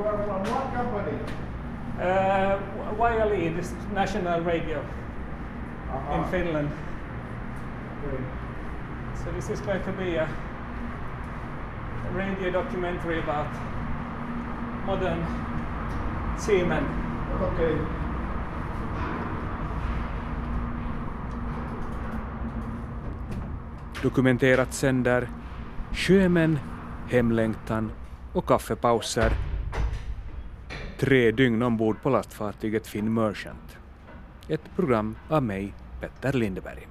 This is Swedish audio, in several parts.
You are from what company? Uh, YLE, this national radio Aha. in Finland. Okay. So this is going to be a radio documentary about modern seamen. Okay. Dokumenterat sänder Sjömän, hemlängtan och kaffepauser. Tre dygn ombord på lastfartyget Finn Merchant. Ett program av mig, Petter Lindeberg.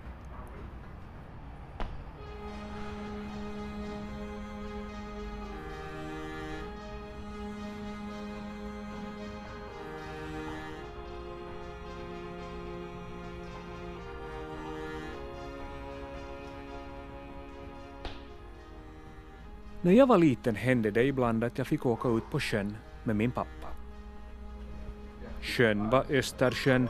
När jag var liten hände det ibland att jag fick åka ut på sjön med min pappa. Sjön var Östersjön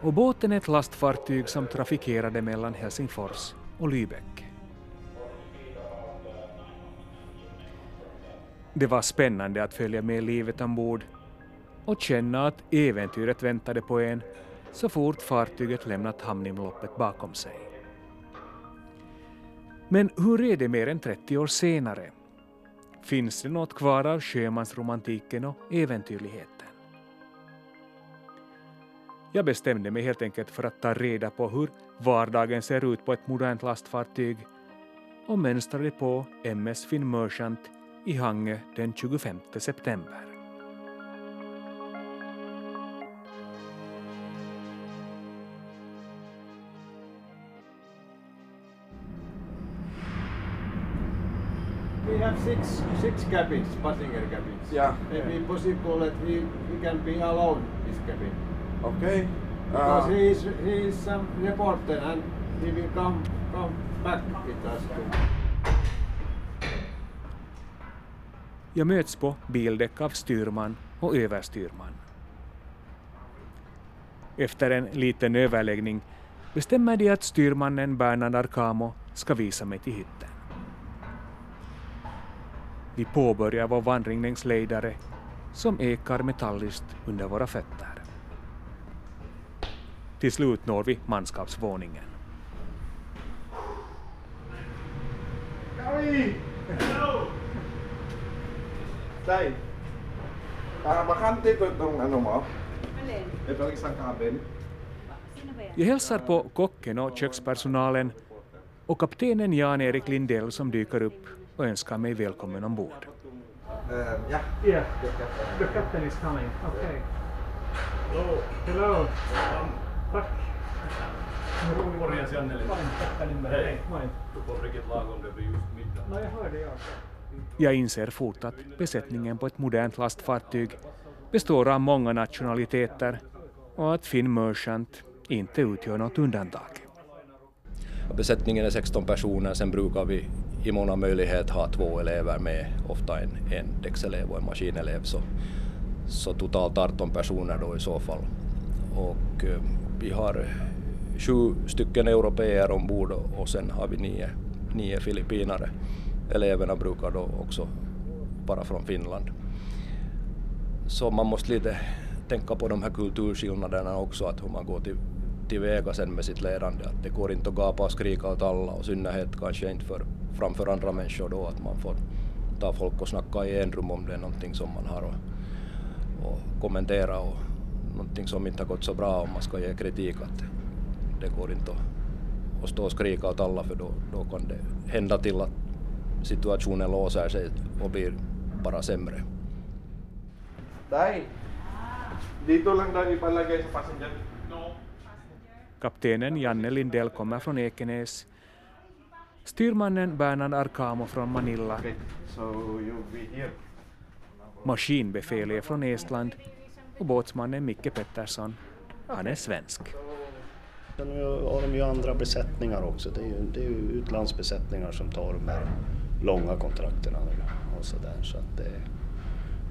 och båten ett lastfartyg som trafikerade mellan Helsingfors och Lübeck. Det var spännande att följa med livet ombord och känna att äventyret väntade på en så fort fartyget lämnat hamninloppet bakom sig. Men hur är det mer än 30 år senare? Finns det något kvar av sjömansromantiken och äventyrligheten? Jag bestämde mig helt enkelt för att ta reda på hur vardagen ser ut på ett modernt lastfartyg och mönstrade på MS Finn Merchant i Hangö den 25 september. We have six six cabins, passenger cabins. Yeah. Maybe possible that he, he can be alone this cabin. Okay. Because Uh, he is he is some reporter and he will come come back with us to Jag möts på bildäck av styrman och överstyrman. Efter en liten överläggning bestämmer de att styrmannen Bernard Arcamo ska visa mig till hytten. Vi påbörjar vår vandring längs lejdare som ekar metalliskt under våra fötter. Till slut når vi manskapsvåningen. Kami! Tay, bakante ito itong ano mo? Alin? Itong isang cabin. Sino ba yan? Jag hälsar på kocken och kökspersonalen och kaptenen Jan-Erik Lindell som dyker upp och önskar mig välkommen ombord. Uh, yeah. Yeah, the captain is coming. Okay. Hello. Hello. Tack. Morjens Janne Lindberg. Hej. Hej. Du kom riktigt lagom, det blir just middag. No, jag hörde jag. Jag inser fort att besättningen på ett modernt lastfartyg består av många nationaliteter och att Finn Merchant inte utgör något undantag. Besättningen är 16 personer, sen brukar vi i mån av möjlighet ha två elever med, ofta en, en däckselev och en maskinelev. Så, så totalt 18 personer då i så fall. Och eh, vi har sju stycken europeer ombord och, sen har vi nio, nio filippinare. Eleverna brukar då också vara från Finland. Så man måste lite tänka på de här kulturskillnaderna också, att hur man går till, tillväga sen med sitt ledande. Att det går inte att gapa och skrika åt alla och i synnerhet kanske inte för, framför andra människor då, att man får ta folk och snacka i en rum om det är någonting som man har och, och kommentera och någonting som inte har gått så bra om man ska ge kritik. Att det går inte att, att stå och skrika åt alla för då, då kan det hända till att situationen låser sig och blir bara sämre. Tay, dito lang daw ipalagay sa passenger. Kaptenen Janne Lindell kommer från Ekenäs. Styrmannen Bernard Arcamo från Manila. Maskinbefäl är från Estland och båtsmannen Micke Pettersson, han är svensk. Sen har de ju andra besättningar också. Det är ju, det är ju utlandsbesättningar som tar de här långa kontrakten och sådär. Så att det,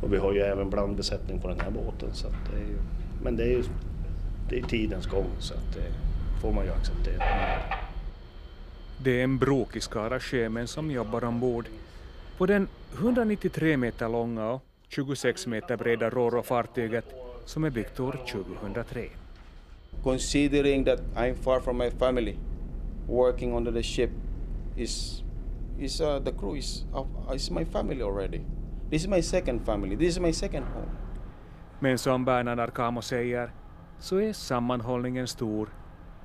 och vi har ju även blandbesättning på den här båten. Så att det är men det är ju det är tidens gång så att det får man ju acceptera. Det är en brokig skara sjömän som jobbar ombord på den 193 meter långa och 26 meter breda Roro-fartyget som är byggt år 2003. considering that I'm far from my family, working under the ship is is uh, the crew is uh, is my family already. This is my second family. This is my second home. Men som Bernard Arcamo säger så är sammanhållningen stor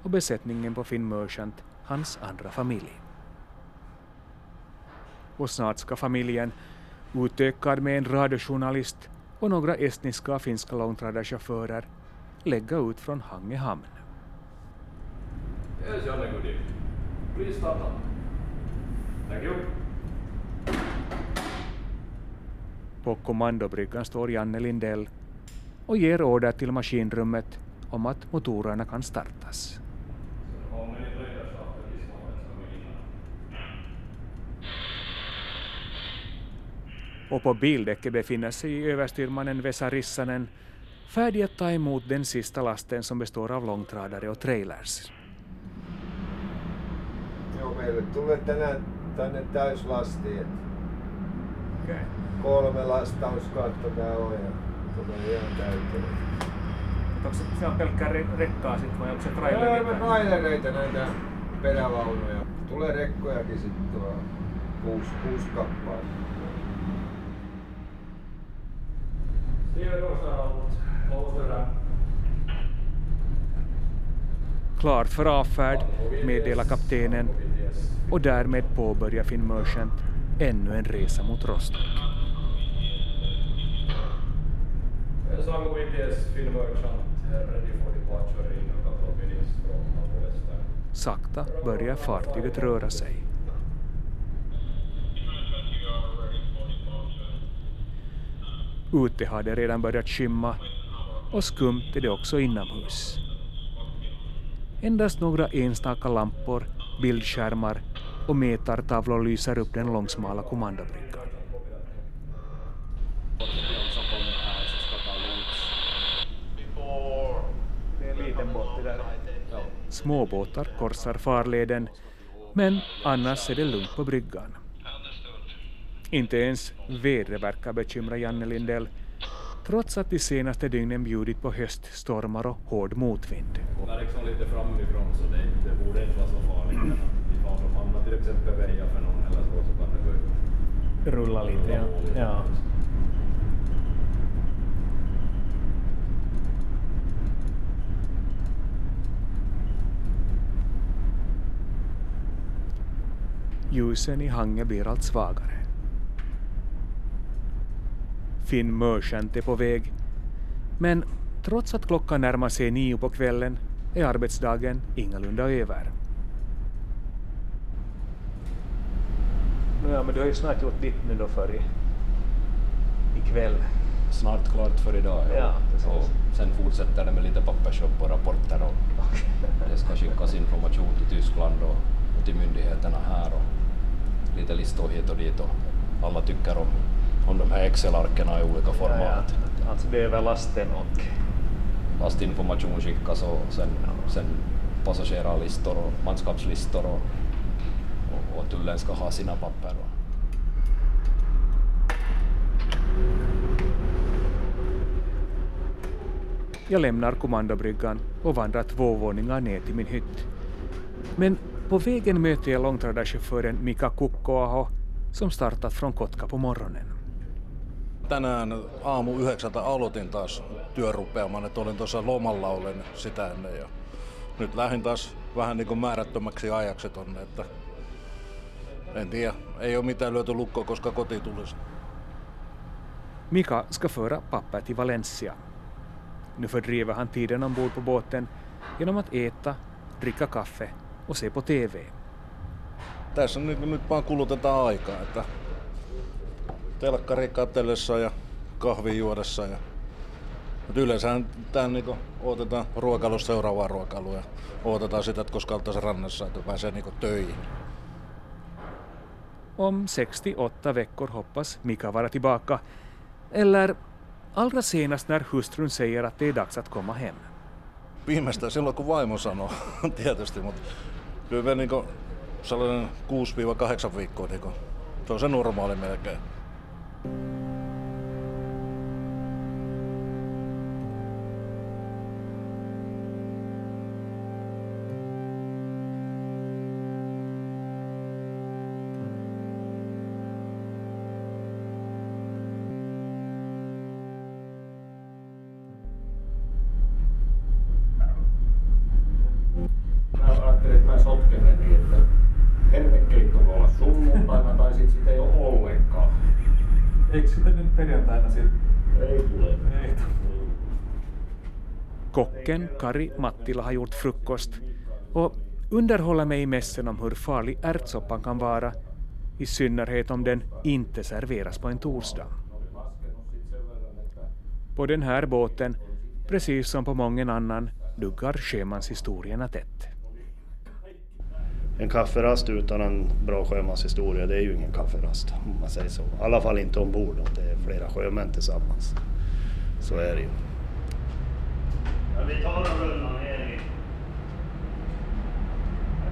och besättningen på Finn Merchant hans andra familj. Och snart ska familjen, utökad med en radiojournalist och några estniska och finska långtradarchaufförer, lägga ut från Hange hamn. Yes, Janne Goody. Please start up. Thank you. På kommandobryggan står Janne Lindell och ger order till maskinrummet om att motorerna kan startas. Och på bildäcket befinner sig överstyrmannen Vesa Rissanen färdig att ta emot den sista lasten som består av långtradare och trailers. Joo, meille tulee tänään tänne täyslasti. et Kolme lastauskautta tää on ja tulee ihan täyteen. Onko se on pelkkää rekkaa sitten vai onko se Joo, me trailereita näitä perävaunuja. Tulee rekkojakin sitten tuo kuusi, kuusi kappaa. Klart för avfärd, meddelar kaptenen och därmed påbörjar Finn Merchant ännu en resa mot Rostock. Sakta börjar fartyget röra sig. Ute har det redan börjat skymma och skumt är det också inomhus. Endast några enstaka lampor, bildskärmar och mätartavlor lyser upp den långsmala kommandobryggan. Småbåtar korsar farleden, men annars är det lugnt på bryggan. Inte ens vädret verkar bekymra Janne Lindell, trots att de senaste dygnen bjudit på höststormar och hård motvind. Den är liksom lite framifrån så det, det borde inte vara så farligt. Ifall de hamnar till exempel väja för någon eller så, så kan det gå Rulla lite, ja. ja. Ljusen i Hange blir allt svagare. Finn Merchant är på väg, men trots att klockan närmar sig nio på kvällen är arbetsdagen ingalunda över. Ja, men du har ju snart gjort ditt nu då för i, ikväll. Snart klart för idag. Ja, precis. och sen fortsätter det med lite pappersjobb och rapporter och det ska skickas information till Tyskland och, och till myndigheterna här och lite listor hit och dit och alla tycker om, om de här Excel-arkerna i olika Ja, ja. format. Alltså det är över lasten och... Lastinformation skickas och sen, sen passagerarlistor och manskapslistor och, och, och tullen ska ha sina papper. Och, Jag lämnar kommandobryggan och vandrar två våningar ner till min hytt. Men på vägen möter jag långtradarchauffören Mika Kukkoaho som startat från Kotka på morgonen. Tänään aamu yhdeksältä aloitin taas työrupeaman, että olin tuossa lomalla olen sitä ennen ja nyt lähdin taas vähän niin kuin määrättömäksi ajaksi tonne, että en tiedä, ei ole mitään lyöty lukkoa, koska koti tulisi. Mika ska föra pappa till Valencia. Nu fördriver han tiden ombord på båten genom att äta, dricka kaffe och se på TV. Tässä nyt, nyt vaan kulutetaan aikaa, että telkkari katsellessa ja kahvi juodessa ja mutta yleensähän tän niinku odotetaan ruokailussa seuraavaa ruokailua ja odotetaan sitä, että koska oltaisiin rannassa, että pääsee niinku töihin. Om 68 veckor hoppas Mika vara tillbaka. Eller allra senast när hustrun säger att det är dags att komma hem. Viimeistään silloin, kun vaimo sanoo, tietysti, mutta kyllä me niinku sellainen 6-8 viikkoa, niinku, se on se normaali melkein.「Bye. Kocken Kari Mattila har gjort frukost och underhåller mig i mässen om hur farlig ärtsoppan kan vara, i synnerhet om den inte serveras på en torsdag. På den här båten, precis som på mången annan, duggar sjömanshistorierna tätt. En kafferast utan en bra sjömanshistoria, det är ju ingen kafferast om man säger så. I alla fall inte ombord om det är flera sjömän tillsammans. Så är det ju. Ja, vi tar en runda ner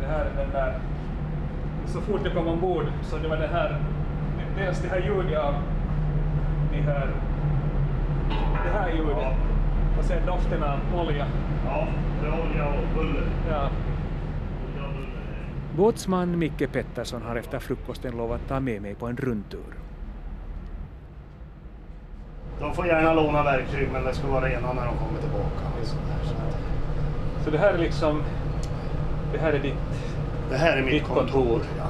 Det här är den där... Så fort jag kom ombord så det var det här... Dels det här ljudet av de här... Det här ljudet. Och sen doften av olja. Ja, det är olja och buller. Ja. Båtsman Micke Pettersson har efter frukosten lovat ta med mig på en rundtur. De får gärna låna verktyg men det ska vara rena när de kommer tillbaka. Så där, så att- Så det här är liksom... Det här är ditt... Det här är mitt kontor. kontor. Ja.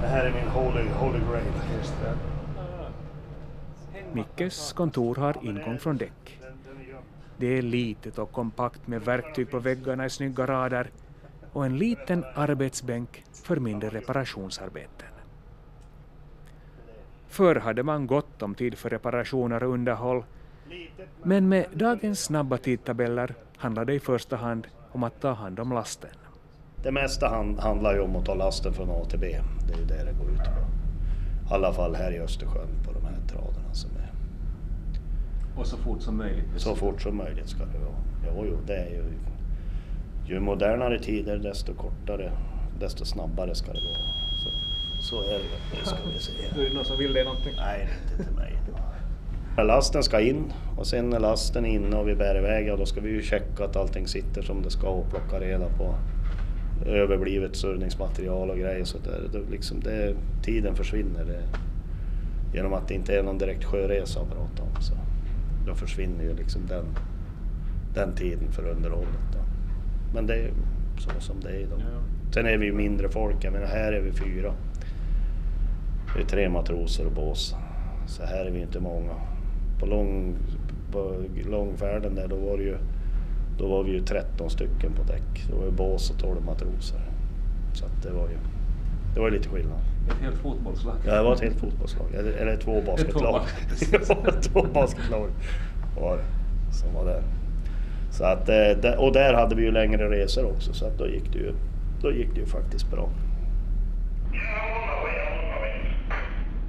Det här är min holy, holy grail. Just det. Mickes kontor har ingång från däck. Det är litet och kompakt med verktyg på väggarna i snygga rader och en liten arbetsbänk för mindre reparationsarbeten. Förr hade man gott om tid för reparationer och underhåll, men med dagens snabba tidtabeller handlar det i första hand om att ta hand om lasten. Det mesta hand, handlar ju om att ta lasten från A till B. Det är ju det det går ut på. I alla fall här i Östersjön på de här traderna som är. Och så fort som möjligt. Så fort som möjligt ska det vara. Jo, jo, det är ju... Ju modernare tider desto kortare, desto snabbare ska det gå. Så, är det ju. Det ska vi se. Nu är det någon som vill det någonting. Nej, inte till mig. Lasten ska in och sen när lasten är inne och vi bär iväg, ja, då ska vi ju checka att allting sitter som det ska och plocka reda på överblivet surrningsmaterial och grejer. Så det, det, liksom det, tiden försvinner det, genom att det inte är någon direkt sjöresa att prata om. Så då försvinner ju liksom den, den tiden för underhållet. Då. Men det är så som det är idag. Sen är vi ju mindre folk, jag menar här är vi fyra. Det är tre matroser och bås. Så här är vi inte många. På, lång, på långfärden där då var, det ju, då var vi ju 13 stycken på däck. Det var ju bås och 12 matroser. Så att det var ju det var ju lite skillnad. Ett helt fotbollslag. Ja, det var ett helt fotbollslag. Eller, eller två basketlag. två basketlag var det som var där. Så att, eh, och där hade vi ju längre resor också så att då gick det ju, då gick det ju faktiskt bra.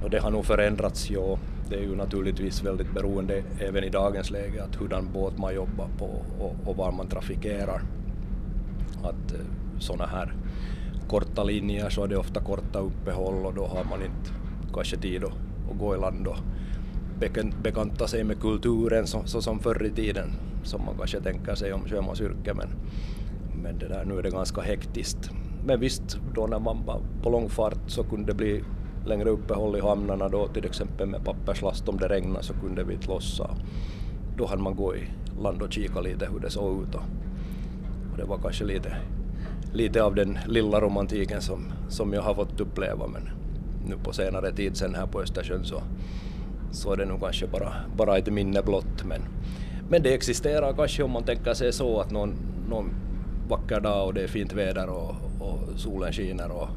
Och det har nog förändrats, ja. Det är ju naturligtvis väldigt beroende även i dagens läge att hurdan båt man jobbar på och, och var man trafikerar. Att eh, sådana här korta linjer så är det ofta korta uppehåll och då har man inte kanske tid att, att gå i land och bekanta sig med kulturen så, så som förr i tiden som man kanske tänker sig om sjömansyrke men, men det där, nu är det ganska hektiskt. Men visst, då när man var på långfart så kunde det bli längre uppehåll i hamnarna då till exempel med papperslast om det regnade så kunde vi inte lossa. Då hann man gå i land och kika lite hur det såg ut och, och det var kanske lite, lite av den lilla romantiken som, som jag har fått uppleva men nu på senare tid sen här på Östersjön så, så är det nog kanske bara, bara ett minne blott men, men det existerar kanske om man tänker sig så att någon, någon vacker dag och det är fint väder och, och solen skiner och,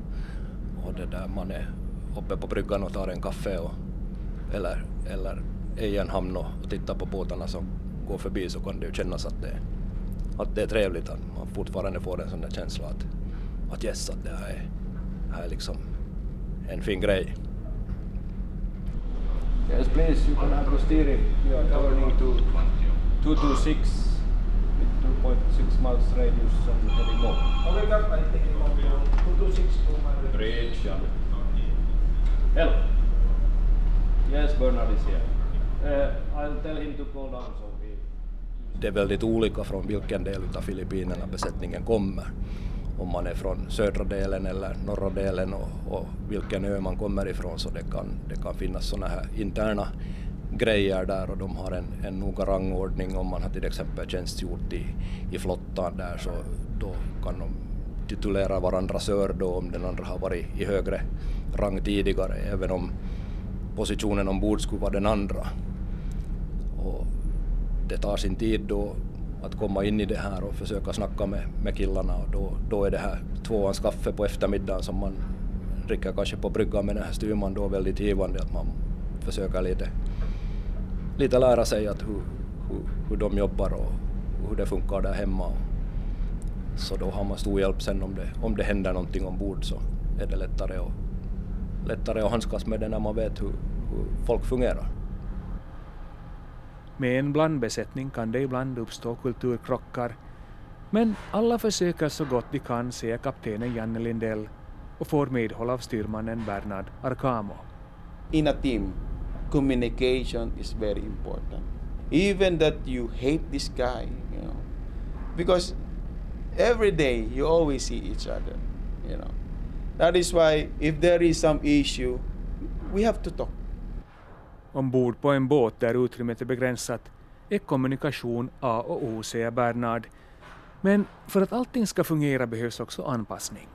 och det där man är uppe på bryggan och tar en kaffe och, eller, eller är i en hamn och, och tittar på båtarna som går förbi så kan det ju kännas att det, att det är trevligt att man fortfarande får en sån där känsla att, att yes, att det här är, här är liksom en fin grej. Yes, please, you can have the steering. We are turning to 226 with 2.6 miles radius and heading north. Bridge, yeah. Hello. Yes, Bernard is here. Uh, I'll tell him to call down so we... Det är väldigt olika från vilken del av Filippinerna besättningen kommer. Om man är från södra delen eller norra delen och, och vilken ö man kommer ifrån så det kan, det kan finnas sådana här interna grejer där och de har en, en noga rangordning om man har till exempel tjänstgjort i, i flottan där så då kan de titulera varandra sör då om den andra har varit i högre rang tidigare, även om positionen ombord skulle vara den andra. Och det tar sin tid då att komma in i det här och försöka snacka med, med killarna och då, då är det här tvåans kaffe på eftermiddagen som man dricker kanske på bryggan med den här styrman då väldigt givande att man försöker lite, lite lära sig att hur, hur, hur de jobbar och hur det funkar där hemma. Så då har man stor hjälp sen om det, om det händer någonting ombord så är det lättare att, lättare att handskas med det när man vet hur, hur folk fungerar. Med en blandbesättning kan det ibland uppstå kulturkrockar, men alla försöker så gott de kan, säger kaptenen Janne Lindell och får medhåll av styrmannen Bernard Arcamo. In a team, communication is very important. Even that you hate this guy, you know, because every day you always see each other, you know. That is why if there is some issue, we have to talk. Ombord på en båt där utrymmet är begränsat är kommunikation A och O, säger Bernard. Men för att allting ska fungera behövs också anpassning.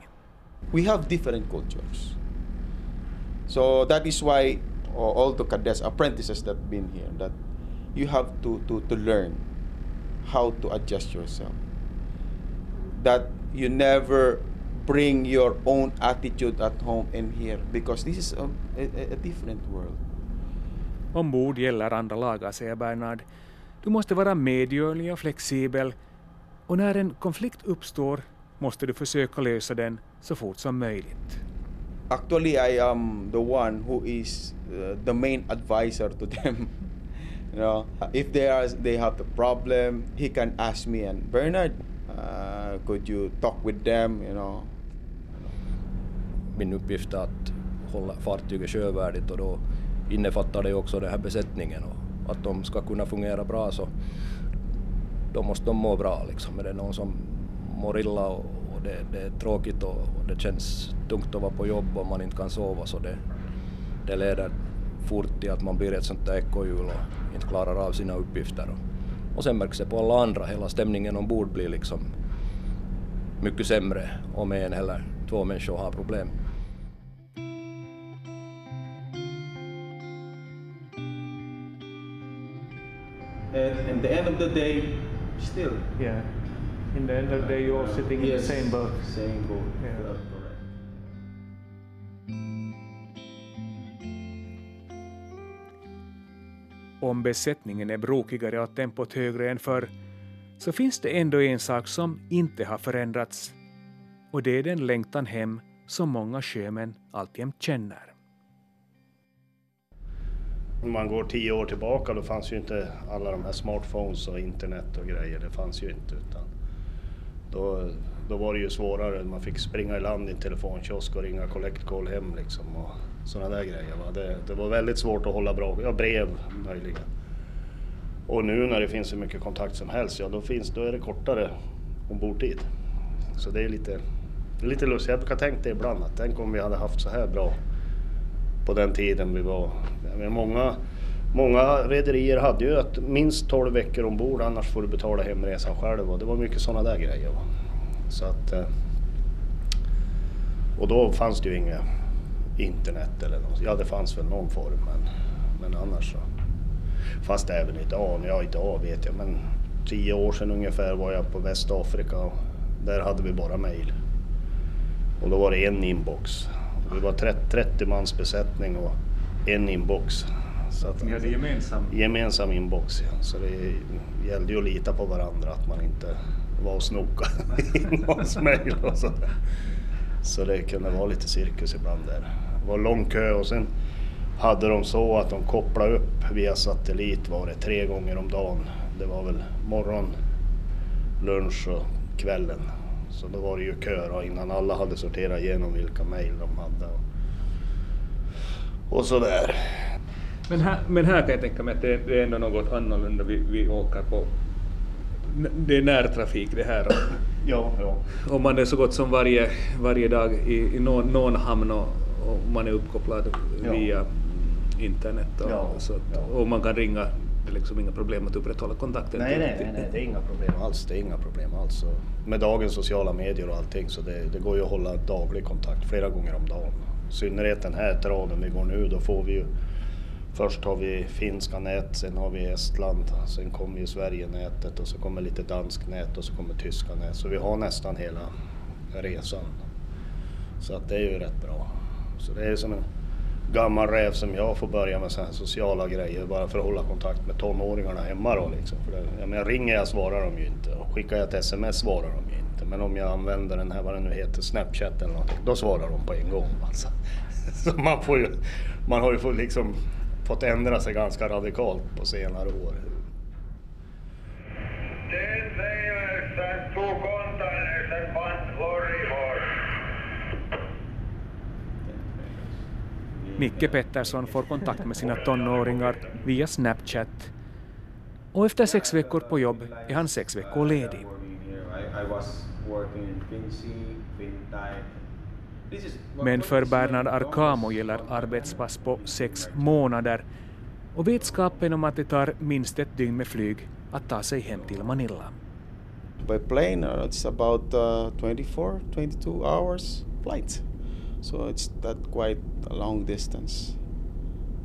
We have different cultures. So that is why all the cadets, apprentices that been here, that you have to, to, to learn how to adjust yourself. That you never bring your own attitude at home and here because this is a, a, a different world. Ombord gäller andra lagar, säger Bernard. Du måste vara medgörlig och flexibel och när en konflikt uppstår måste du försöka lösa den så fort som möjligt. Actually, I am the one who is uh, the main advisor to them. you know, if they are they have a problem, he can ask me and Bernard, uh, could you talk with them? You know. Min uppgift är att hålla fartyget sjövärdigt och då innefattar det också den här besättningen och att de ska kunna fungera bra så då måste de må bra liksom. Är det någon som mår illa och, och det, det, är tråkigt och, och, det känns tungt att vara på jobb och man inte kan sova så det, det leder fort till att man blir ett sånt där ekorrhjul och inte klarar av sina uppgifter. Och, och sen märks det på alla andra, hela stämningen ombord blir liksom mycket sämre om en eller två människor har problem. And at the end of the day, still. Yeah. In the end of the day you're all sitting in the Yes, same boat. Same boat. Yeah. Correct. Om besättningen är brokigare och tempot högre än förr så finns det ändå en sak som inte har förändrats och det är den längtan hem som många sjömän alltjämt känner. Om man går tio år tillbaka då fanns ju inte alla de här smartphones och internet och grejer. Det fanns ju inte. Utan då, då var det ju svårare. Man fick springa i land i en telefonkiosk och ringa collect call hem liksom och sådana där grejer. Va? Det, det var väldigt svårt att hålla bra, ja brev möjligen. Och nu när det finns så mycket kontakt som helst, ja då, finns, då är det kortare ombordtid. Så det är lite, det är lite lustigt. Jag brukar tänka det ibland att tänk om vi hade haft så här bra på den tiden vi var. Många många rederier hade ju att minst 12 veckor ombord annars får du betala hemresan själv och det var mycket sådana där grejer. Så att, eh, och då fanns det ju inget internet eller något. Ja det fanns väl någon form men, men annars så. Fast även idag, ja idag vet jag men tio år sedan ungefär var jag på Västafrika och där hade vi bara mail. Och då var det en inbox. Vi var 30, 30 mans besättning och en inbox. Så att, Ni hade gemensam? Gemensam inbox ja. Så det gällde ju att lita på varandra att man inte var och snokade i någons mejl och sådär. Så det kunde vara lite cirkus ibland där. Det var lång kö och sen hade de så att de kopplade upp via satellit var det tre gånger om dagen. Det var väl morgon, lunch och kvällen. Så då var det ju kö innan alla hade sorterat igenom vilka mejl de hade. Och, och sådär. Men här, men här kan jag tänka mig att det, det är ändå något annorlunda vi, vi åker på. Det är närtrafik det här. Ja, ja. och man är så gott som varje, varje dag i, i någon, någon hamn och, och man är uppkopplad Ja. via internet. Och, Ja, så, ja. och man kan ringa Det är liksom inga problem att upprätthålla kontakten? Nej, nej, nej, nej, det är inga problem alls. Det är inga problem alls. Med dagens sociala medier och allting så det, det går ju att hålla daglig kontakt flera gånger om dagen. I synnerhet den här traden vi går nu, då får vi ju Först har vi finska nät, sen har vi Estland, sen kommer ju Sverige-nätet och så kommer lite dansk nät och så kommer tyska nät. Så vi har nästan hela resan. Så att det är ju rätt bra. Så det är som en gammal räv som jag får börja med sådana här sociala grejer bara för att hålla kontakt med tonåringarna hemma då liksom. För det, jag menar, ringer jag svarar de ju inte och skickar jag ett sms svarar de ju inte. Men om jag använder den här, vad den nu heter, Snapchat eller någonting, då svarar de på en gång alltså. Så man får ju, man har ju fått liksom fått ändra sig ganska radikalt på senare år. Micke Pettersson får kontakt med sina tonåringar via Snapchat och efter sex veckor på jobb är han sex veckor ledig. Men för Bernard Arkamo gäller arbetspass på sex månader och vetskapen om att det tar minst ett dygn med flyg att ta sig hem till Manila. By plane, uh, it's about uh, 24, 22 hours flight. So it's that quite a long distance.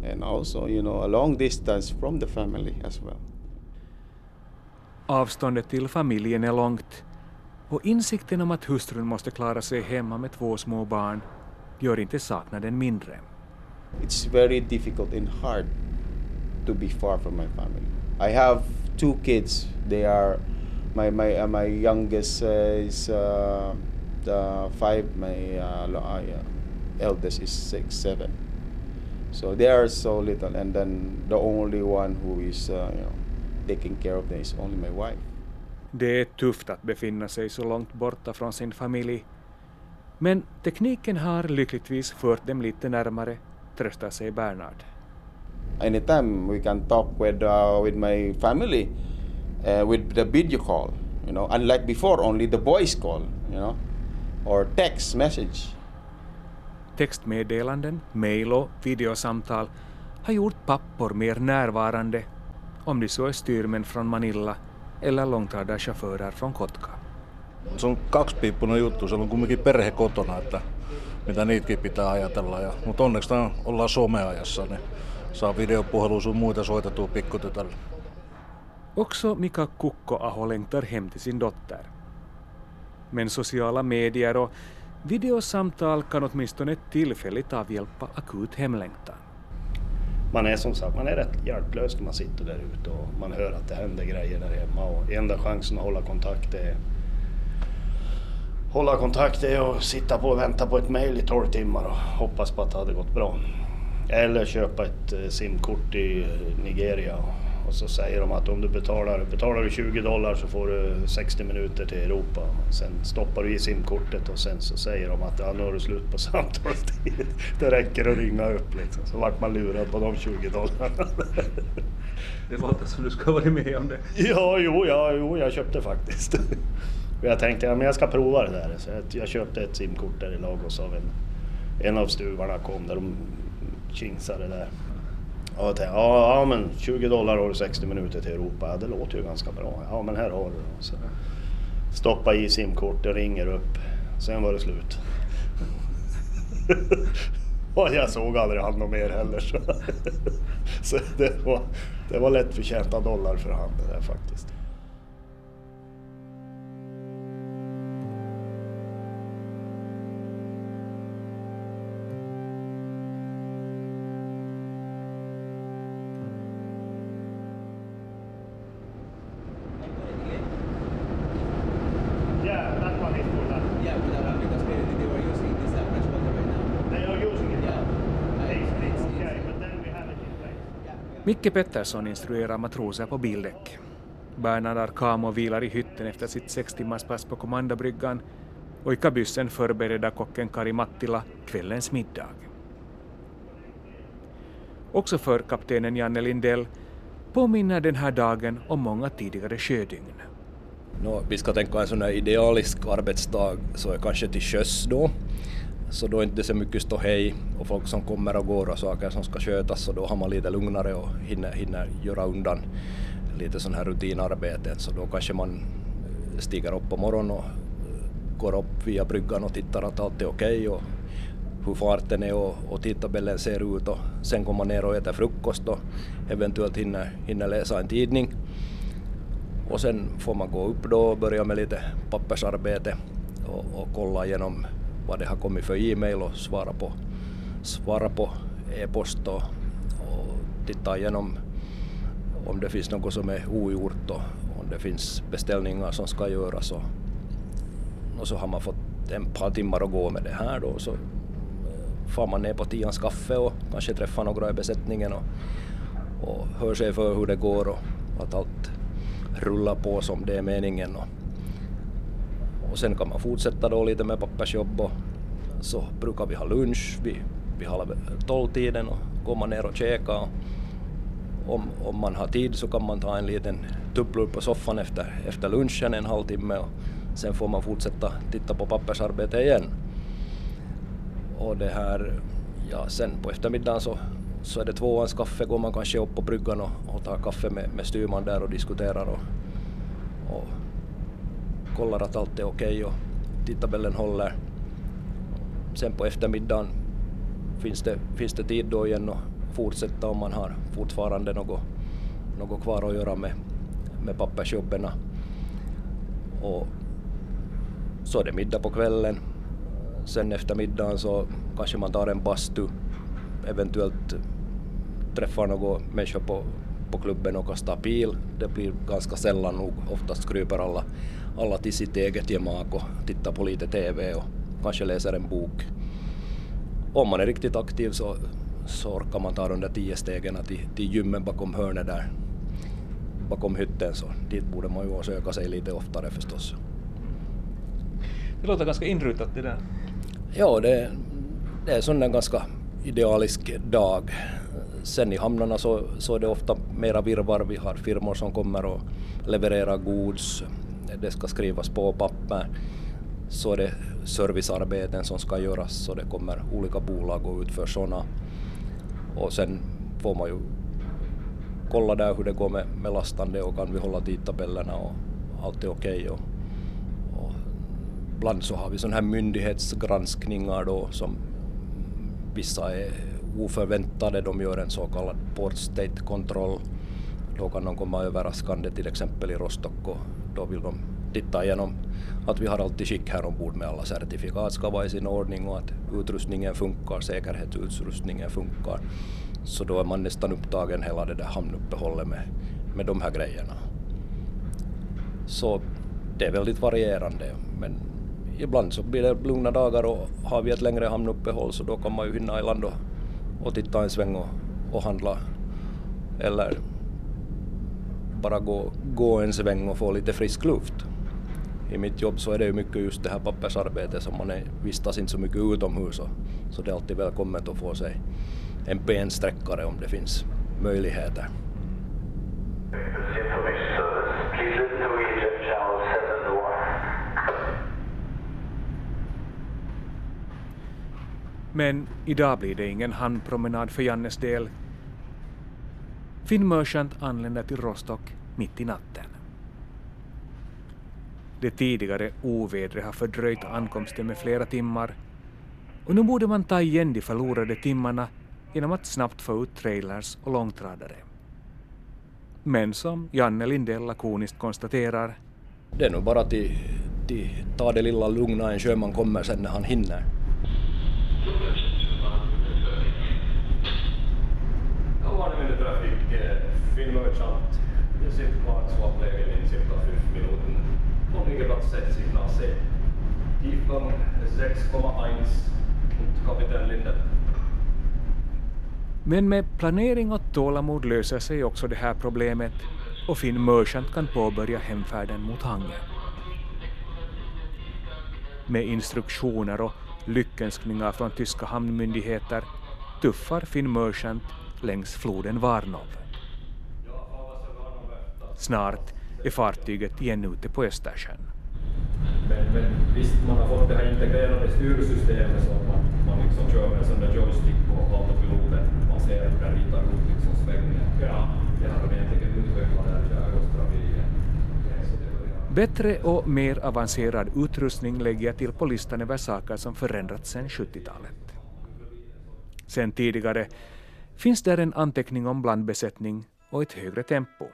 And also, you know, a long distance from the family as well. Avståndet till familjen är långt och insikten om att hustrun måste klara sig hemma med två små barn gör inte saknaden mindre. It's very difficult and hard to be far from my family. I have two kids. They are my my uh, my youngest uh, is uh, the five. My uh, uh, eldest is six, seven. So they are so little, and then the only one who is uh, you know taking care of them is only my wife. Det är tufft att befinna sig så långt borta från sin familj. Men tekniken har lyckligtvis fört dem lite närmare, tröstar sig Bernard. Anytime we can talk with, uh, with my family uh, with the video call, you know, unlike before only the voice call, you know, or text message. Textmeddelanden, mejl och videosamtal har gjort pappor mer närvarande, om de så är styrmän från Manila eller långtradarchaufförer från Kotka. Se on kaksipiippunen juttu, se on kumminkin perhe kotona, että mitä niitäkin pitää ajatella. Ja, mutta onneksi tämän ollaan someajassa, niin saa videopuhelua sun muita soitettua pikkutytölle. Också Mika Kukko-aho längtar hem till sin dotter. Men sociala medier och videosamtal kan åtminstone tillfälligt avhjälpa akut hemlängtan. man är som sagt man är rätt hjälplös när man sitter där ute och man hör att det händer grejer där hemma och enda chansen att hålla kontakt är hålla kontakt är att sitta på och vänta på ett mejl i 12 timmar och hoppas på att det hade gått bra. Eller köpa ett eh, simkort i eh, Nigeria och så säger de att om du betalar, betalar du 20 dollar så får du 60 minuter till Europa. Sen stoppar du i simkortet och sen så säger de att ja, nu har du slut på samtalstid. Det räcker att ringa upp liksom. Så vart man lurad på de 20 dollarna. Det låter som du ska varit med om det. Ja, jo, ja, jo jag köpte faktiskt. Och jag tänkte ja, men jag ska prova det där. Så jag, jag köpte ett simkort där i Lagos av en, en av stuvarna kom där de kingsade där. Och jag tänkte, ja, ja men 20 dollar har du 60 minuter till Europa. Ja, det låter ju ganska bra. Ja men här har du det. Så stoppa i simkortet, ringer upp. Sen var det slut. och jag såg aldrig han något mer heller. Så, så det, var, det var lätt förtjänta dollar för han det där faktiskt. Micke Pettersson instruerar matroser på bildäck. Bernard Arkamo vilar i hytten efter sitt sex timmars pass på kommandobryggan och i kabyssen förbereder kocken Kari Mattila kvällens middag. Också för kaptenen Janne Lindell påminner den här dagen om många tidigare sjödygn. No, vi ska tänka en sån här idealisk arbetsdag så är kanske till sjöss då. Så då är det inte så mycket ståhej och folk som kommer och går och saker som ska skötas så då har man lite lugnare och hinner, hinner göra undan lite sån här rutinarbeten så då kanske man eh, stiger upp på morgonen och eh, går upp via bryggan och tittar att allt är okej och hur farten är och, och tidtabellen ser ut och sen går man ner och äter frukost och eventuellt hinner, hinner läsa en tidning. Och sen får man gå upp då och börja med lite pappersarbete och, och kolla igenom vad det har kommit för e-mail och svara på, svara på e-post och, och titta igenom om det finns något som är ogjort och om det finns beställningar som ska göras och, och så har man fått en par timmar att gå med det här då så eh, far man ner på Tians kaffe och kanske träffar några i besättningen och, och hör sig för hur det går och att allt rullar på som det är meningen. Och, och sen kan man fortsätta då lite med pappersjobb och så brukar vi ha lunch vid, vid halv tolvtiden och komma ner och käka. Och om, om man har tid så kan man ta en liten tupplur på soffan efter, efter lunchen en halvtimme och sen får man fortsätta titta på pappersarbete igen. Och det här, ja sen på eftermiddagen så, så är det tvåans kaffe, går man kanske upp på bryggan och, och tar kaffe med, med styrman där och diskuterar och, och kollar att allt är okej och tidtabellen håller. Sen på eftermiddagen finns det, finns det tid då igen att fortsätta om man har fortfarande något, något kvar att göra med, med pappersjobben. Och så är det middag på kvällen sen efter middagen så kanske man tar en bastu, eventuellt träffar några människor på, på klubben och kastar pil. Det blir ganska sällan nog, oftast kryper alla, alla till sitt eget gemak och tittar på lite TV och kanske läser en bok. Om man är riktigt aktiv så, så orkar man ta de där tio stegen till, till gymmen bakom hörnet där, bakom hytten, så dit borde man ju söka sig lite oftare förstås. Det låter ganska inrutat det där. Ja, det, det är sån en ganska idealisk dag. Sen i hamnarna så, så är det ofta mera virvar. Vi har firmor som kommer och levererar gods. Det ska skrivas på papper. Så är det servicearbeten som ska göras så det kommer olika bolag och utför sådana. Och sen får man ju kolla där hur det går med, med lastande och kan vi hålla tidtabellerna och allt är okej. Okay ibland så har vi sådana här myndighetsgranskningar då som vissa är oförväntade. De gör en så kallad port state control. Då kan de komma överraskande till exempel i Rostock och då vill de titta igenom att vi har alltid skick här ombord med alla certifikat ska vara i sin ordning och att utrustningen funkar, säkerhetsutrustningen funkar. Så då är man nästan upptagen hela det där hamnuppehållet med, med de här grejerna. Så det är väldigt varierande men ibland så blir det lugna dagar och har vi ett längre hamnuppehåll så då kan man ju hinna i land och, och titta en sväng och, och handla eller bara gå, gå en sväng och få lite frisk luft. I mitt jobb så är det ju mycket just det här pappersarbetet som man är, vistas inte så mycket utomhus och, så det är alltid välkommet att få sig en bensträckare om det finns möjligheter. Men idag blir det ingen handpromenad för Jannes del. Finn Merchant anländer till Rostock mitt i natten. Det tidigare ovädret har fördröjt ankomsten med flera timmar och nu borde man ta igen de förlorade timmarna genom att snabbt få ut trailers och långtradare. Men som Janne Lindell lakoniskt konstaterar det är nog bara att ta det lilla lugna en sjöman kommer sen när han hinner. Finnmerchant sitt kvartsvaplägen in cirka 5 Minuten von Liegeplatz 60 nach See. Tiefgang 6,1 und Kapitän Linde. Men med planering och tålamod löser sig också det här problemet och Finn Merchant kan påbörja hemfärden mot hangen. Med instruktioner och lyckönskningar från tyska hamnmyndigheter tuffar Finn Merchant längs floden Varnov. Snart är fartyget igen ute på Östersjön. Men, men visst, man har fått det här integrerade styrsystemet så att man liksom kör med en sån där joystick på autopiloten. Man ser hur den ritar ut liksom svängen. Ja. Det har de egentligen utvecklat där i skärgårdstrafiken. Så det börjar- Bättre och mer avancerad utrustning lägger jag till på listan över saker som förändrats sedan 70-talet. Sen tidigare finns där en anteckning om blandbesättning och ett högre tempo.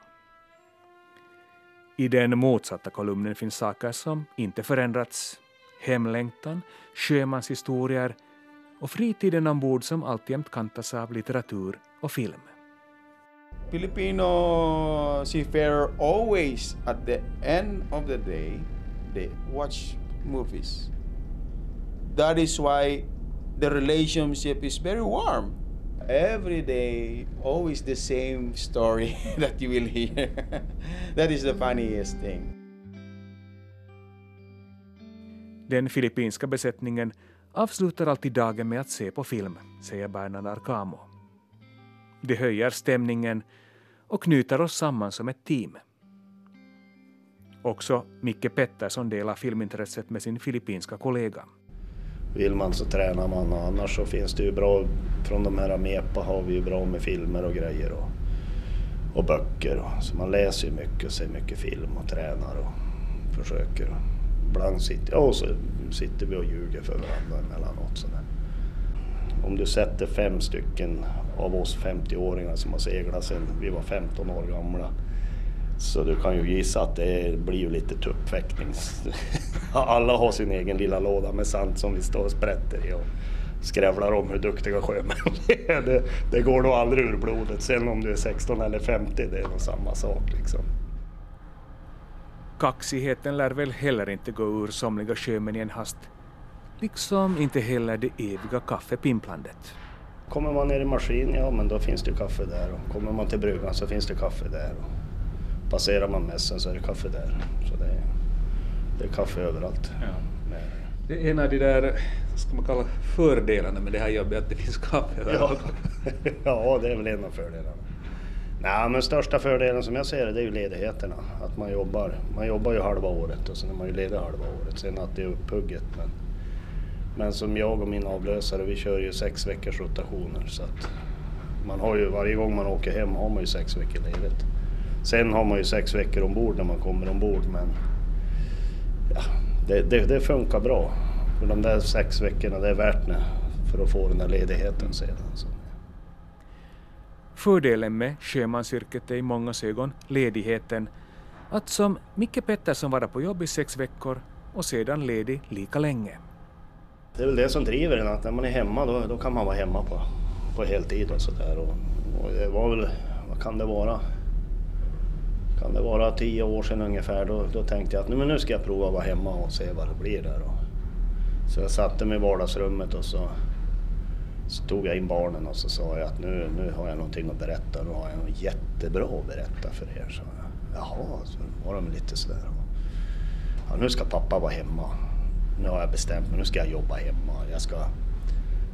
I den motsatta kolumnen finns saker som inte förändrats, hemlängtan, sjömanshistorier och fritiden ombord som alltjämt kantas av litteratur och film. Filipino seafarer always, at the end of the day, they watch movies. That is why the relationship is very warm. Every day, always the same story that you will hear. that is the funniest thing. Den filippinska besättningen avslutar alltid dagen med att se på film, säger Bernan Arcamo. Det höjer stämningen och knyter oss samman som ett team. Också Micke Pettersson delar filmintresset med sin filippinska kollega. Vill man så tränar man och annars så finns det ju bra, från de här MEPA har vi ju bra med filmer och grejer och, och böcker. Och, så man läser ju mycket och ser mycket film och tränar och försöker. Och, ibland sitter, ja, och så sitter vi och ljuger för varandra emellanåt. Sådär. Om du sätter fem stycken av oss 50-åringar som har seglat sedan vi var 15 år gamla så du kan ju gissa att det blir ju lite tuppfäktning. Alla har sin egen lilla låda med sand som vi står och sprätter i och skrävlar om hur duktiga sjömän vi är. Det, det går nog aldrig ur blodet. Sen om du är 16 eller 50, det är nog samma sak liksom. Kaxigheten lär väl heller inte gå ur somliga sjömän i en hast. Liksom inte heller det eviga kaffepimplandet. Kommer man ner i maskin, ja men då finns det kaffe där. Och kommer man till bryggan så finns det kaffe där. Och passerar man mässen så är det kaffe där. Så det är, det är kaffe överallt. Det är en av de där, ska man kalla fördelarna med det här jobbet, att det finns kaffe Ja. överallt. ja, det är väl en av fördelarna. Nej, men största fördelen som jag ser det, det är ju ledigheterna. Att man jobbar. Man jobbar ju halva året och sen är man ju ledig halva året. Sen att det är upphugget. Men, men som jag och min avlösare, vi kör ju sex veckors rotationer. Så att man har ju, varje gång man åker hem har man ju sex veckor ledigt. Sen har man ju sex veckor ombord när man kommer ombord. Men ja, det, det, det funkar bra. För de där sex veckorna, det är värt det för att få den där ledigheten sedan. Så. Fördelen med sjömansyrket är i mångas ögon ledigheten. Att som Micke Pettersson vara på jobb i sex veckor och sedan ledig lika länge. Det är väl det som driver en, att när man är hemma då, då kan man vara hemma på, på heltid och sådär. Och, och det var väl, vad kan det vara? Kan det vara tio år sedan ungefär, då, då tänkte jag att nu, men nu ska jag prova att vara hemma och se vad det blir där. Och, så jag satte mig i vardagsrummet och så, så tog jag in barnen och så sa jag att nu, nu har jag någonting att berätta, nu har jag något jättebra att berätta för er. Så, Jaha, så var de lite sådär. Ja, nu ska pappa vara hemma. Nu har jag bestämt mig, nu ska jag jobba hemma. Jag ska,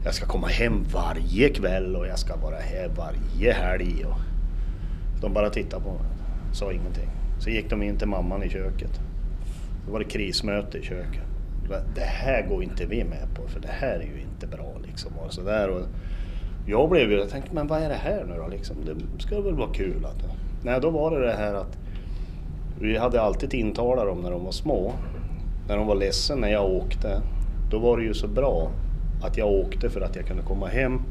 jag ska komma hem varje kväll och jag ska vara här varje helg. Och de bara tittar på mig, sa ingenting. Så gick de in till mamman i köket. Då var det krismöte i köket. Det här går inte vi med på för det här är ju inte bra liksom. Och så där. Och jag blev ju, jag tänkte men vad är det här nu då liksom? Det ska väl vara kul att... Nej, då var det det här att vi hade alltid intalat dem när de var små. När de var ledsen när jag åkte, då var det ju så bra att jag åkte för att jag kunde komma hem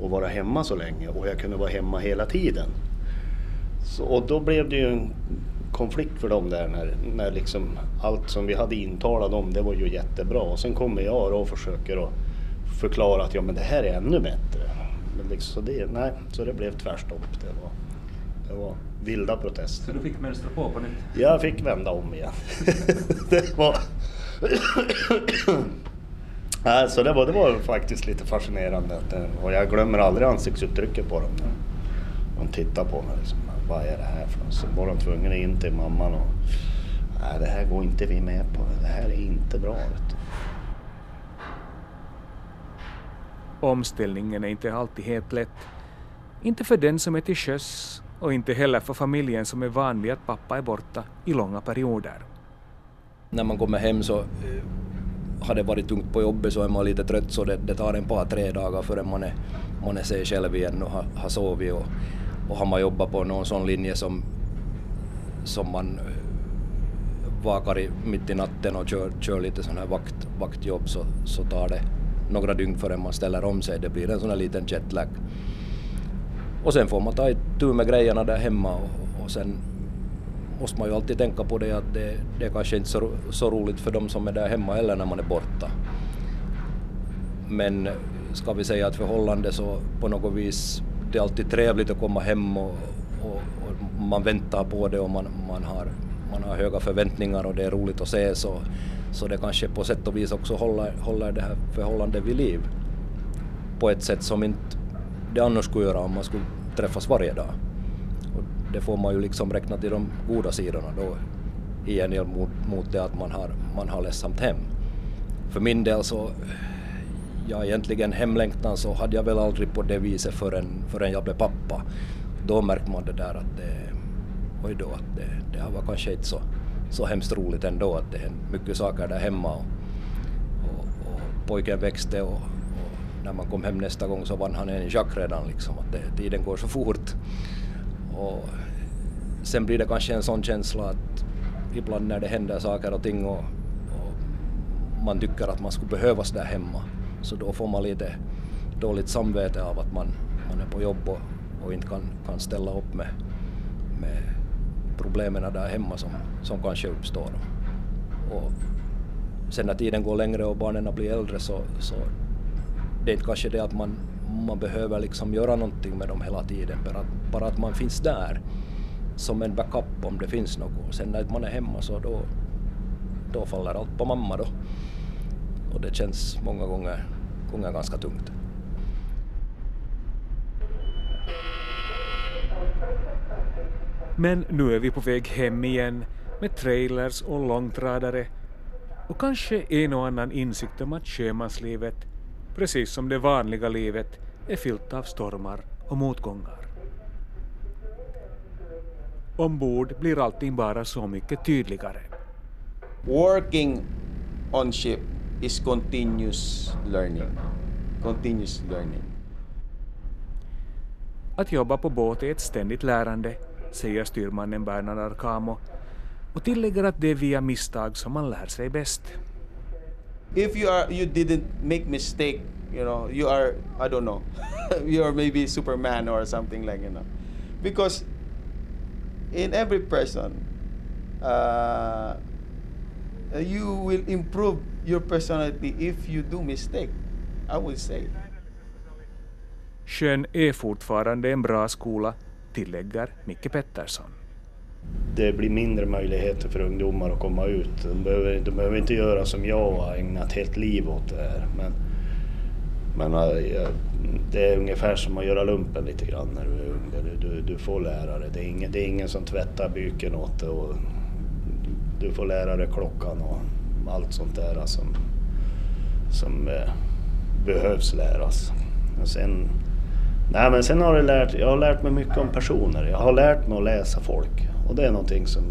och vara hemma så länge och jag kunde vara hemma hela tiden. Så, och då blev det ju en konflikt för dem där när, när liksom allt som vi hade intalat dem, det var ju jättebra. Och sen kommer jag och försöker att förklara att ja men det här är ännu bättre. Men liksom, så, det, nej, så det blev tvärstopp. Det var, det var vilda protester. Så du fick mönstra på på nytt? Jag fick vända om igen. det var... alltså det, var, det var faktiskt lite fascinerande. Det- och jag glömmer aldrig ansiktsuttrycket på dem. När de tittar på mig. Liksom, Vad är det här för något? Så var de tvungna in till mamman och... Nej, det här går inte vi med på. Det här är inte bra. Omställningen är inte alltid helt lätt. Inte för den som är till sjöss och inte heller för familjen som är van vid att pappa är borta i långa perioder. När man kommer hem så eh, har det varit tungt på jobbet så är man lite trött så det, det tar en par tre dagar förrän man är, man är sig själv igen och har, har sovit och, och har man jobbat på någon sån linje som, som man eh, vakar i, mitt i natten och kör, kör lite sån här vakt, vaktjobb så, så tar det några dygn förrän man ställer om sig. Det blir en sån här liten jetlag. Och sen får man ta itu med grejerna där hemma och, och sen måste man ju alltid tänka på det att det, det är kanske inte så, så roligt för dem som är där hemma eller när man är borta. Men ska vi säga att förhållande så på något vis, det är alltid trevligt att komma hem och, och, och man väntar på det och man, man, har, man har höga förväntningar och det är roligt att se så, så det kanske på sätt och vis också håller, håller det här förhållandet vid liv på ett sätt som inte det annars skulle göra om man skulle träffas varje dag. Och det får man ju liksom räkna till de goda sidorna då i mot, mot det att man har, man har ledsamt hem. För min del så, ja egentligen hemlängtan så hade jag väl aldrig på det viset förrän, förrän jag blev pappa. Då märkte man det där att det, oj då, att det, det här var kanske inte så, så hemskt roligt ändå att det hände mycket saker där hemma och, och, och pojken växte och, när man kom hem nästa gång så vann han en schack redan liksom, att det, tiden går så fort. Och sen blir det kanske en sån känsla att ibland när det händer saker och ting och, och man tycker att man skulle behövas där hemma så då får man lite dåligt samvete av att man, man är på jobb och, och inte kan, kan ställa upp med, med problemen där hemma som, som kanske uppstår. Och sen när tiden går längre och barnen blir äldre så, så det är inte kanske det att man, man behöver liksom göra någonting med dem hela tiden, bara, bara att man finns där som en backup om det finns något. Sen när man är hemma så då, då faller allt på mamma då. Och det känns många gånger, gånger ganska tungt. Men nu är vi på väg hem igen med trailers och långtradare och kanske en och annan insikt om att sjömanslivet, precis som det vanliga livet, är fyllt av stormar och motgångar. Ombord blir allting bara så mycket tydligare. Working on ship is continuous learning. Continuous learning. Att jobba på båt är ett ständigt lärande, säger styrmannen Bernard Arcamo och tillägger att det är via misstag som man lär sig bäst. If you are you didn't make mistake, you know, you are I don't know. you are maybe Superman or something like you know. Because in every person uh, you will improve your personality if you do mistake. I would say. Sjön är fortfarande en bra skola, tillägger Micke Pettersson. Det blir mindre möjligheter för ungdomar att komma ut. De behöver, de behöver inte göra som jag och ägna ett helt liv åt det här. Men, men äh, det är ungefär som att göra lumpen lite grann när du är ung. Du, du, du får lära dig. Det är, ingen, det är ingen som tvättar byken åt dig. Och du får lära dig klockan och allt sånt där eh, som, som eh, behövs läras. Och sen, nej men sen har jag lärt, jag har lärt mig mycket om personer. Jag har lärt mig att läsa folk och det är någonting som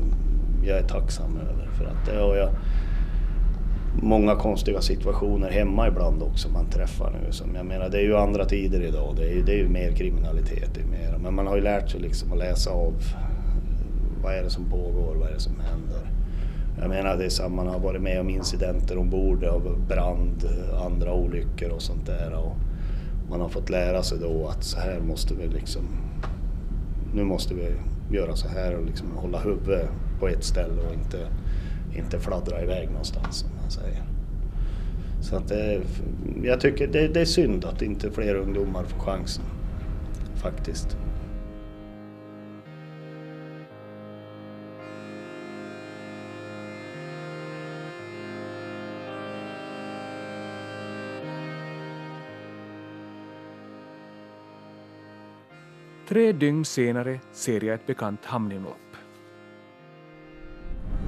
jag är tacksam över. För att det har jag många konstiga situationer hemma ibland också man träffar nu. Som jag menar, det är ju andra tider idag. Det är ju, det är ju mer kriminalitet. Det är mer, men man har ju lärt sig liksom att läsa av eh, vad är det som pågår, vad är det som händer. Jag menar det är samma, man har varit med om incidenter ombord, av brand, andra olyckor och sånt där. Och man har fått lära sig då att så här måste vi liksom, nu måste vi göra så här och liksom hålla huvudet på ett ställe och inte, inte fladdra iväg någonstans som man säger. Så att det, jag tycker det, det är synd att inte fler ungdomar får chansen, faktiskt. Tre dygn senare ser jag ett bekant hamninlopp.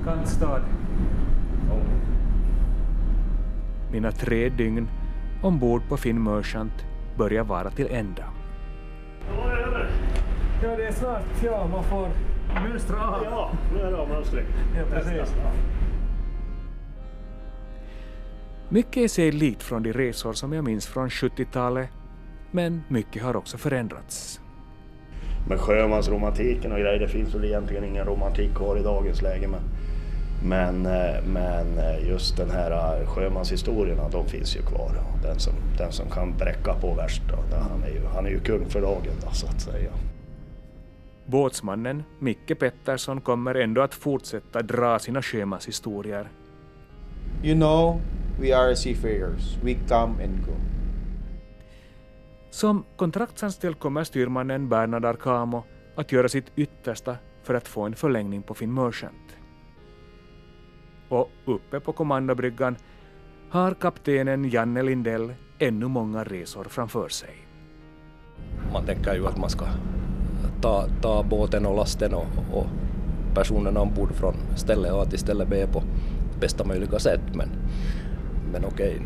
Kantstad. Mina tre dygn ombord på Finn Merchant börjar vara till ända. Ja, det är snart, ja, man får mönstra av. Ja, nu är det. Ja, precis. Mycket är sig likt från de resor som jag minns från 70-talet, men mycket har också förändrats. Men sjömansromantiken och grejer, det finns väl egentligen ingen romantik kvar i dagens läge. Men, men, eh, men eh, just den här eh, sjömanshistorierna, de finns ju kvar. Den som, den som kan bräcka på värst, då, han, är ju, han är ju kung för dagen då, så att säga. Båtsmannen Micke Pettersson kommer ändå att fortsätta dra sina sjömanshistorier. You know, we are seafarers. We come and go. Som kontraktsanställd kommer styrmannen Bernard Arcamo att göra sitt yttersta för att få en förlängning på Finn Merchant. Och uppe på kommandobryggan har kaptenen Janne Lindell ännu många resor framför sig. Man tänker ju att man ska ta, ta båten och lasten och, och personerna ombord från ställe A till ställe B på bästa möjliga sätt. Men, men okej,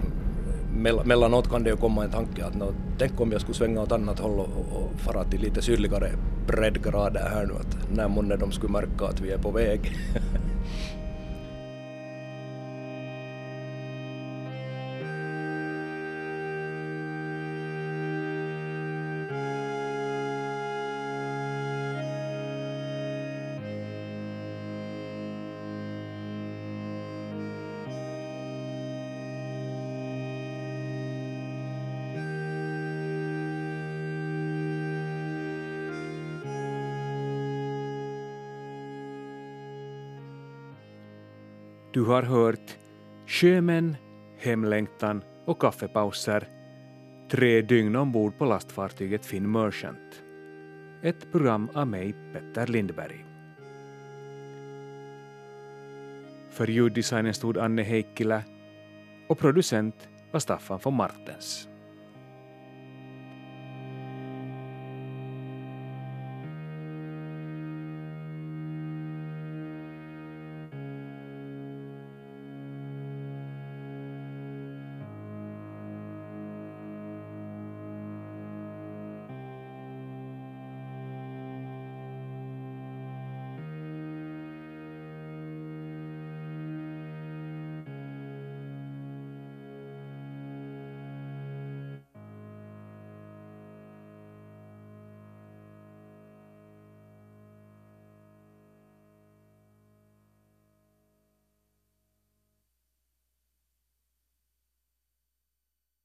mellanåt kan det ju komma en tanke att no, tänk om jag skulle svänga åt annat håll och, och fara till lite sydligare breddgrader här nu, att när månne de skulle märka att vi är på väg. Du har hört Sjömän, hemlängtan och kaffepauser tre dygn ombord på lastfartyget Finn Merchant. Ett program av mig, Petter Lindberg. För ljuddesignen stod Anne Heikkilä och producent var Staffan von Martens.